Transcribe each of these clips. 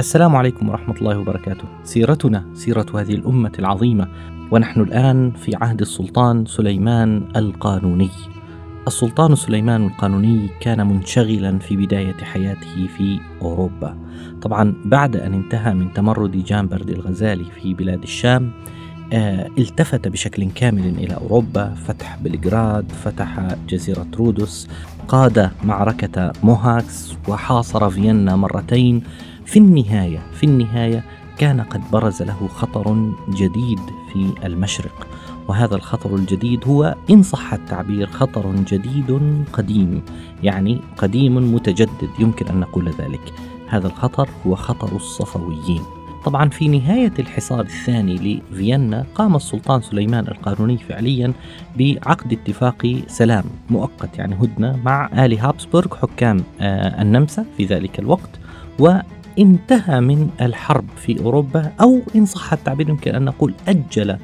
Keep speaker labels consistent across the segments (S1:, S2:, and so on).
S1: السلام عليكم ورحمة الله وبركاته. سيرتنا سيرة هذه الأمة العظيمة، ونحن الآن في عهد السلطان سليمان القانوني. السلطان سليمان القانوني كان منشغلا في بداية حياته في أوروبا. طبعا بعد أن انتهى من تمرد جانبرد الغزالي في بلاد الشام، آه، التفت بشكل كامل إلى أوروبا فتح بلغراد فتح جزيرة رودوس قاد معركة موهاكس وحاصر فيينا مرتين في النهاية في النهاية كان قد برز له خطر جديد في المشرق وهذا الخطر الجديد هو إن صح التعبير خطر جديد قديم يعني قديم متجدد يمكن أن نقول ذلك. هذا الخطر هو خطر الصفويين. طبعا في نهاية الحصار الثاني لفيينا قام السلطان سليمان القانوني فعليا بعقد اتفاق سلام مؤقت يعني هدنة مع آل هابسبورغ حكام آه، النمسا في ذلك الوقت انتهى من الحرب في أوروبا أو إن صح التعبير يمكن أن نقول أجل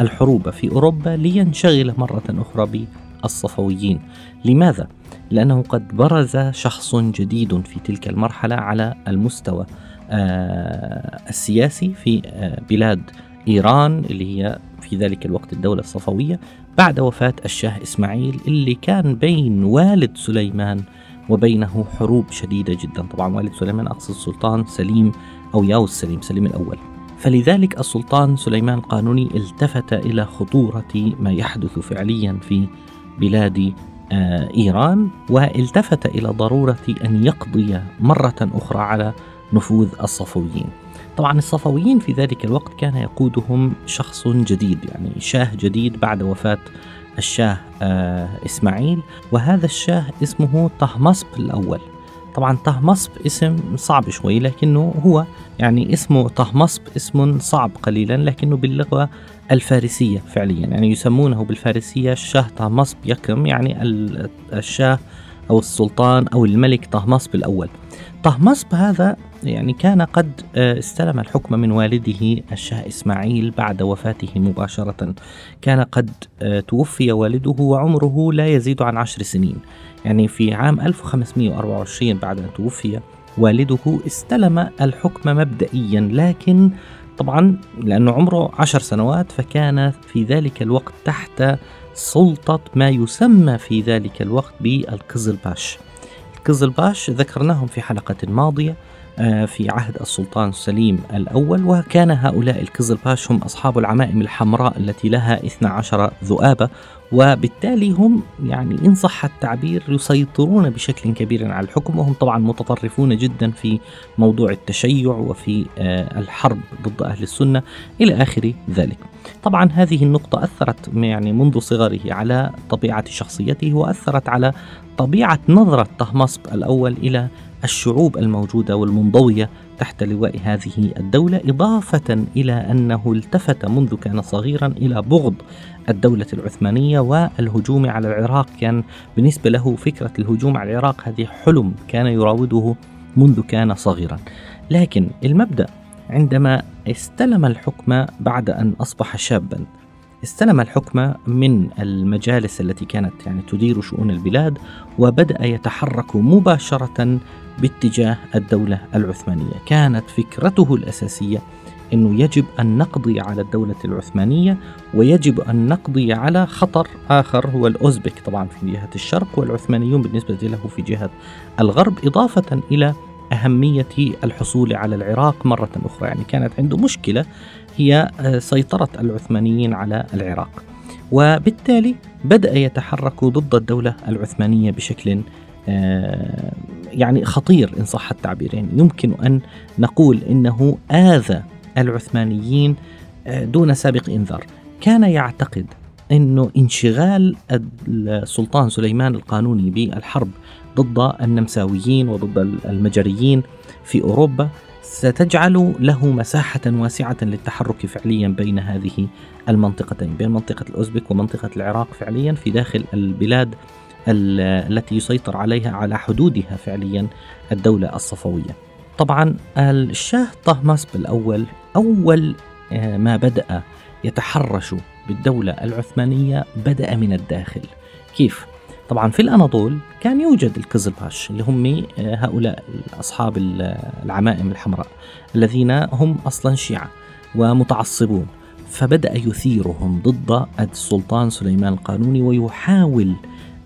S1: الحروب في أوروبا لينشغل مرة أخرى بالصفويين. لماذا؟ لأنه قد برز شخص جديد في تلك المرحلة على المستوى آه، السياسي في آه، بلاد إيران اللي هي في ذلك الوقت الدولة الصفوية بعد وفاة الشاه إسماعيل اللي كان بين والد سليمان وبينه حروب شديدة جدا. طبعا والد سليمان أقصد السلطان سليم أو ياوس سليم سليم الأول. فلذلك السلطان سليمان القانوني التفت إلى خطورة ما يحدث فعليا في بلاد آه، إيران والتفت إلى ضرورة أن يقضي مرة أخرى على نفوذ الصفويين. طبعا الصفويين في ذلك الوقت كان يقودهم شخص جديد يعني شاه جديد بعد وفاة الشاه آه إسماعيل وهذا الشاه اسمه طهمصب الأول. طبعا طهمصب اسم صعب شوي لكنه هو يعني اسمه طهمصب اسم صعب قليلا لكنه باللغة الفارسية فعليا. يعني يسمونه بالفارسية الشاه طهمصب يكرم يعني الشاه أو السلطان أو الملك طهمصب الأول. طهمصب هذا يعني كان قد آه، استلم الحكم من والده الشاه إسماعيل بعد وفاته مباشرة. كان قد آه، توفي والده وعمره لا يزيد عن عشر سنين. يعني في عام 1524 بعد أن توفي والده استلم الحكم مبدئيا. لكن طبعا لأنه عمره عشر سنوات فكان في ذلك الوقت تحت سلطة ما يسمى في ذلك الوقت بالقزل باش. القزل باش ذكرناهم في حلقة ماضية آه، في عهد السلطان سليم الأول وكان هؤلاء الكزلباش هم أصحاب العمائم الحمراء التي لها 12 ذؤابة وبالتالي هم يعني إن صح التعبير يسيطرون بشكل كبير على الحكم وهم طبعا متطرفون جدا في موضوع التشيع وفي آه، الحرب ضد أهل السنة إلى آخر ذلك. طبعا هذه النقطة أثرت يعني منذ صغره على طبيعة شخصيته وأثرت على طبيعة نظرة طهمصب الأول إلى الشعوب الموجودة والمنضوية تحت لواء هذه الدولة إضافة إلى أنه التفت منذ كان صغيرا إلى بغض الدولة العثمانية والهجوم على العراق. كان بالنسبة له فكرة الهجوم على العراق هذه حلم كان يراوده منذ كان صغيرا. لكن المبدأ عندما استلم الحكم بعد أن أصبح شابا استلم الحكم من المجالس التي كانت يعني تدير شؤون البلاد وبدأ يتحرك مباشرة باتجاه الدولة العثمانية. كانت فكرته الأساسية أنه يجب أن نقضي على الدولة العثمانية ويجب أن نقضي على خطر آخر هو الأوزبك طبعا في جهة الشرق والعثمانيون بالنسبة له في جهة الغرب إضافة إلى أهمية الحصول على العراق مرة أخرى. يعني كانت عنده مشكلة هي آه، سيطرة العثمانيين على العراق. وبالتالي بدأ يتحرك ضد الدولة العثمانية بشكل آه، يعني خطير إن صح التعبير. يعني يمكن أن نقول إنه آذى العثمانيين آه، دون سابق إنذار. كان يعتقد أنه انشغال السلطان سليمان القانوني بالحرب ضد النمساويين وضد المجريين في أوروبا ستجعل له مساحة واسعة للتحرك فعليا بين هذه المنطقتين بين منطقة الأوزبك ومنطقة العراق فعليا في داخل البلاد التي يسيطر عليها على حدودها فعليا الدولة الصفوية طبعا الشاه طهماسب الأول أول آه، ما بدأ يتحرش بالدولة العثمانية بدأ من الداخل كيف؟ طبعا في الأناضول كان يوجد الكزلباش اللي هم آه، هؤلاء أصحاب العمائم الحمراء الذين هم أصلا شيعة ومتعصبون. فبدأ يثيرهم ضد السلطان سليمان القانوني ويحاول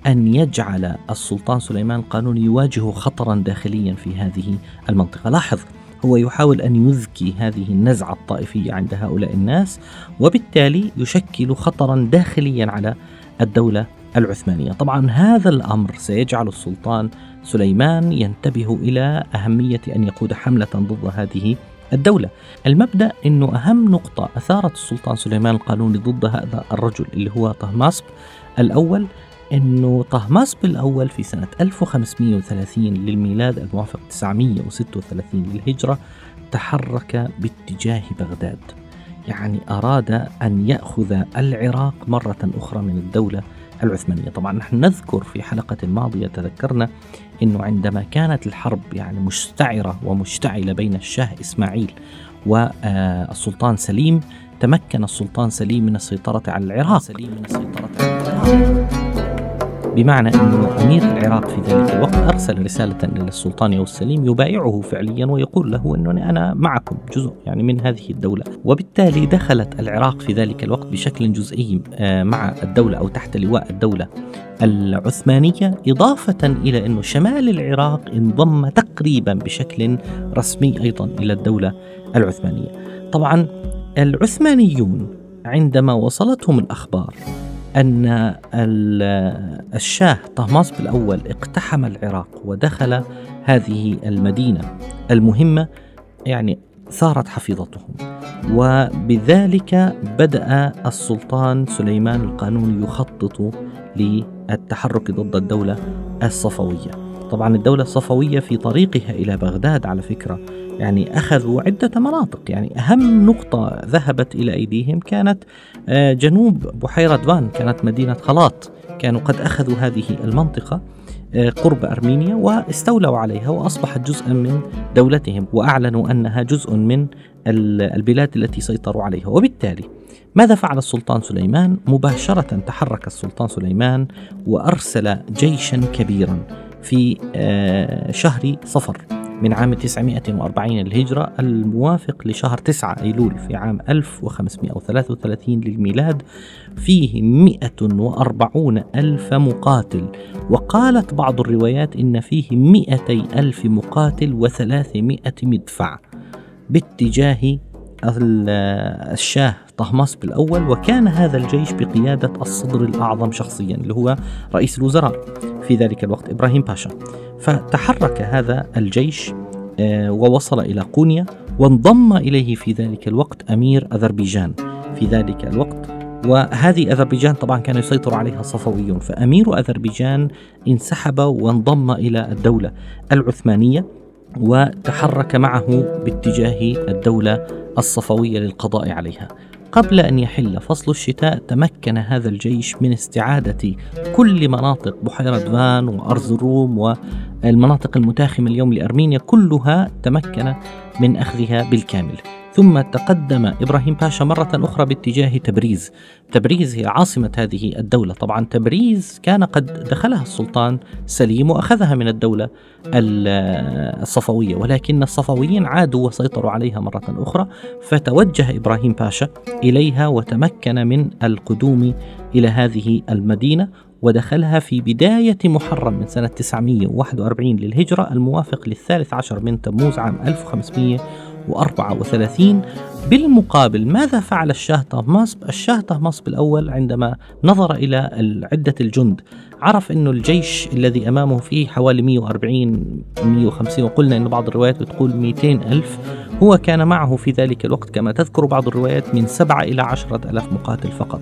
S1: أن يجعل السلطان سليمان القانوني يواجه خطرا داخليا في هذه المنطقة. لاحظ هو يحاول أن يذكي هذه النزعة الطائفية عند هؤلاء الناس وبالتالي يشكل خطرا داخليا على الدولة العثمانية. طبعا هذا الأمر سيجعل السلطان سليمان ينتبه إلى أهمية أن يقود حملة ضد هذه الدولة. المبدأ أنه أهم نقطة أثارت السلطان سليمان القانوني ضد هذا الرجل اللي هو طهماسب الأول أنه طهماسب الأول في سنة 1530 للميلاد الموافق 936 للهجرة تحرك باتجاه بغداد. يعني أراد أن يأخذ العراق مرة أخرى من الدولة العثمانية. طبعا نحن نذكر في حلقة ماضية تذكرنا أنه عندما كانت الحرب يعني مستعرة ومشتعلة بين الشاه إسماعيل والسلطان سليم تمكن السلطان سليم من السيطرة على العراق. سليم من السيطرة على العراق بمعنى أن أمير العراق في ذلك الوقت أرسل رسالة إلى السلطان يوسف السليم يبايعه فعليا ويقول له أنني أنا معكم جزء يعني من هذه الدولة. وبالتالي دخلت العراق في ذلك الوقت بشكل جزئي آه، مع الدولة أو تحت لواء الدولة العثمانية إضافة إلى أن شمال العراق انضم تقريبا بشكل رسمي أيضا إلى الدولة العثمانية. طبعا العثمانيون عندما وصلتهم الأخبار أن الشاه طهماسب الأول اقتحم العراق ودخل هذه المدينة. المهمة يعني ثارت حفيظتهم. وبذلك بدأ السلطان سليمان القانوني يخطط للتحرك ضد الدولة الصفوية. طبعا الدولة الصفوية في طريقها إلى بغداد على فكرة يعني أخذوا عدة مناطق يعني أهم نقطة ذهبت إلى أيديهم كانت آه، جنوب بحيرة فان كانت مدينة خلاط كانوا قد أخذوا هذه المنطقة آه، قرب أرمينيا واستولوا عليها وأصبحت جزءا من دولتهم وأعلنوا أنها جزء من البلاد التي سيطروا عليها وبالتالي ماذا فعل السلطان سليمان؟ مباشرة تحرك السلطان سليمان وأرسل جيشا كبيرا في آه، شهر صفر من عام 940 للهجرة الموافق لشهر 9 أيلول في عام 1533 للميلاد فيه 140 ألف مقاتل. وقالت بعض الروايات إن فيه 200 ألف مقاتل و300 مدفع باتجاه الشاه طهماسب الأول وكان هذا الجيش بقيادة الصدر الأعظم شخصيا اللي هو رئيس الوزراء في ذلك الوقت إبراهيم باشا. فتحرك هذا الجيش آه، ووصل إلى قونيا وانضم إليه في ذلك الوقت أمير أذربيجان. في ذلك الوقت وهذه أذربيجان طبعا كان يسيطر عليها الصفويون فأمير أذربيجان انسحب وانضم إلى الدولة العثمانية. وتحرك معه باتجاه الدولة الصفوية للقضاء عليها. قبل أن يحل فصل الشتاء تمكن هذا الجيش من استعادة كل مناطق بحيرة فان وأرز الروم والمناطق المتاخمة اليوم لأرمينيا كلها تمكن من أخذها بالكامل. ثم تقدم إبراهيم باشا مرة أخرى باتجاه تبريز. تبريز هي عاصمة هذه الدولة. طبعا تبريز كان قد دخلها السلطان سليم وأخذها من الدولة الصفوية ولكن الصفويين عادوا وسيطروا عليها مرة أخرى. فتوجه إبراهيم باشا إليها وتمكن من القدوم إلى هذه المدينة ودخلها في بداية محرم من سنة 941 للهجرة الموافق للثالث عشر من تموز عام 1500 وثلاثين بالمقابل. ماذا فعل الشاه طهماسب؟ الشاه طهماسب الأول عندما نظر إلى عدة الجند عرف أنه الجيش الذي أمامه فيه حوالي 140 150 وقلنا أن بعض الروايات بتقول 200 ألف. هو كان معه في ذلك الوقت كما تذكر بعض الروايات من سبعة إلى عشرة ألاف مقاتل فقط.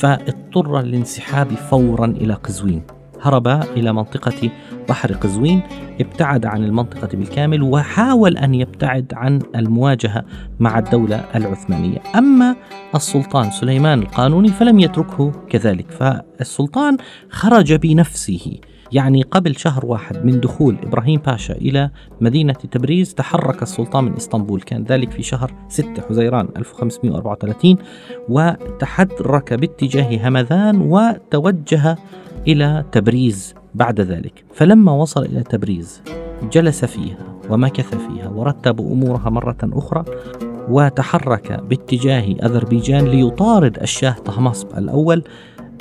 S1: فاضطر للانسحاب فورا إلى قزوين. هرب إلى منطقة بحر قزوين ابتعد عن المنطقة بالكامل وحاول أن يبتعد عن المواجهة مع الدولة العثمانية. أما السلطان سليمان القانوني فلم يتركه كذلك فالسلطان خرج بنفسه. يعني قبل شهر واحد من دخول إبراهيم باشا إلى مدينة تبريز تحرك السلطان من إسطنبول. كان ذلك في شهر 6 حزيران 1534 وتحرك باتجاه همذان وتوجه إلى تبريز بعد ذلك. فلما وصل إلى تبريز جلس فيها ومكث فيها ورتب أمورها مرة أخرى وتحرك باتجاه أذربيجان ليطارد الشاه طهماسب الأول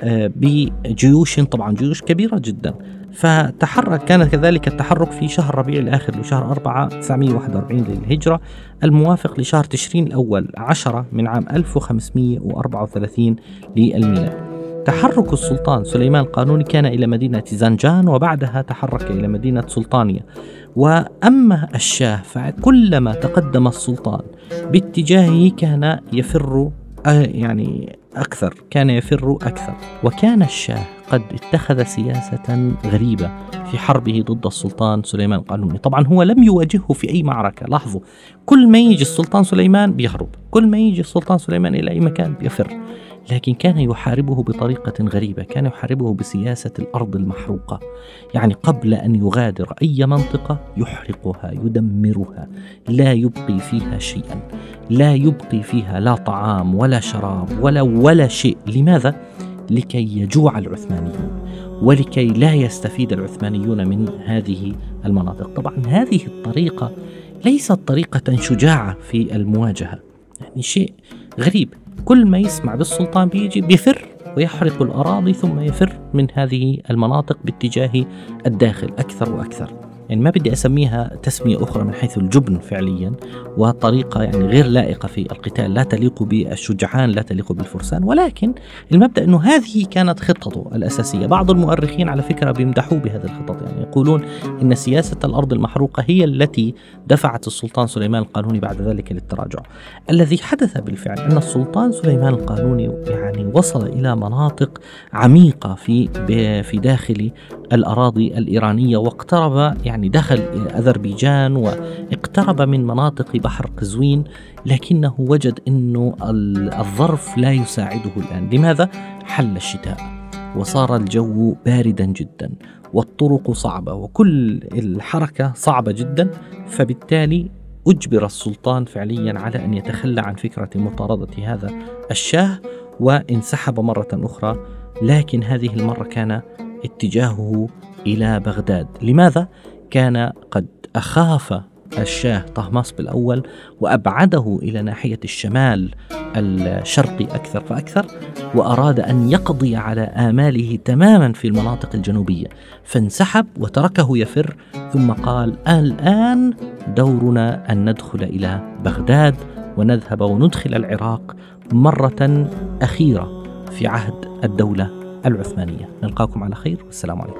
S1: آه، بجيوش طبعا جيوش كبيرة جدا. فتحرك كان كذلك التحرك في شهر ربيع الآخر لشهر 4 941 للهجرة الموافق لشهر تشرين الأول 10 من عام 1534 للميلاد. تحرك السلطان سليمان القانوني كان إلى مدينة زنجان وبعدها تحرك إلى مدينة سلطانية. وأما الشاه فكلما تقدم السلطان باتجاهه كان يفر آه، يعني أكثر كان يفر أكثر. وكان الشاه قد اتخذ سياسة غريبة في حربه ضد السلطان سليمان القانوني. طبعا هو لم يواجهه في أي معركة لاحظوا. كل ما يجي السلطان سليمان بيهرب كل ما يجي السلطان سليمان إلى أي مكان بيفر. لكن كان يحاربه بطريقة غريبة كان يحاربه بسياسة الأرض المحروقة. يعني قبل أن يغادر أي منطقة يحرقها يدمرها. لا يبقي فيها شيئا. لا يبقي فيها لا طعام ولا شراب ولا ولا شيء. لماذا؟ لكي يجوع العثمانيون ولكي لا يستفيد العثمانيون من هذه المناطق. طبعا هذه الطريقة ليست طريقة شجاعة في المواجهة. يعني شيء غريب. كل ما يسمع بالسلطان بيجي بيفر ويحرق الأراضي ثم يفر من هذه المناطق باتجاه الداخل أكثر وأكثر. يعني ما بدي أسميها تسمية أخرى من حيث الجبن فعليا وطريقة يعني غير لائقة في القتال لا تليق بالشجعان لا تليق بالفرسان. ولكن المبدأ إنه هذه كانت خطته الأساسية. بعض المؤرخين على فكرة بيمدحوه بهذه الخطط. يعني يقولون إن سياسة الأرض المحروقة هي التي دفعت السلطان سليمان القانوني بعد ذلك للتراجع. الذي حدث بالفعل أن السلطان سليمان القانوني يعني وصل إلى مناطق عميقة في في داخل الأراضي الإيرانية واقترب يعني يعني دخل أذربيجان واقترب من مناطق بحر قزوين لكنه وجد أنه الظرف لا يساعده الآن لماذا؟ حل الشتاء وصار الجو باردا جدا والطرق صعبة وكل الحركة صعبة جدا فبالتالي أجبر السلطان فعليا على أن يتخلى عن فكرة مطاردة هذا الشاه وانسحب مرة أخرى لكن هذه المرة كان اتجاهه إلى بغداد لماذا؟ كان قد أخاف الشاه طهماسب الأول وأبعده إلى ناحية الشمال الشرقي أكثر فأكثر وأراد أن يقضي على آماله تماما في المناطق الجنوبية فانسحب وتركه يفر ثم قال الآن دورنا أن ندخل إلى بغداد ونذهب وندخل العراق مرة أخيرة في عهد الدولة العثمانية. نلقاكم على خير والسلام عليكم.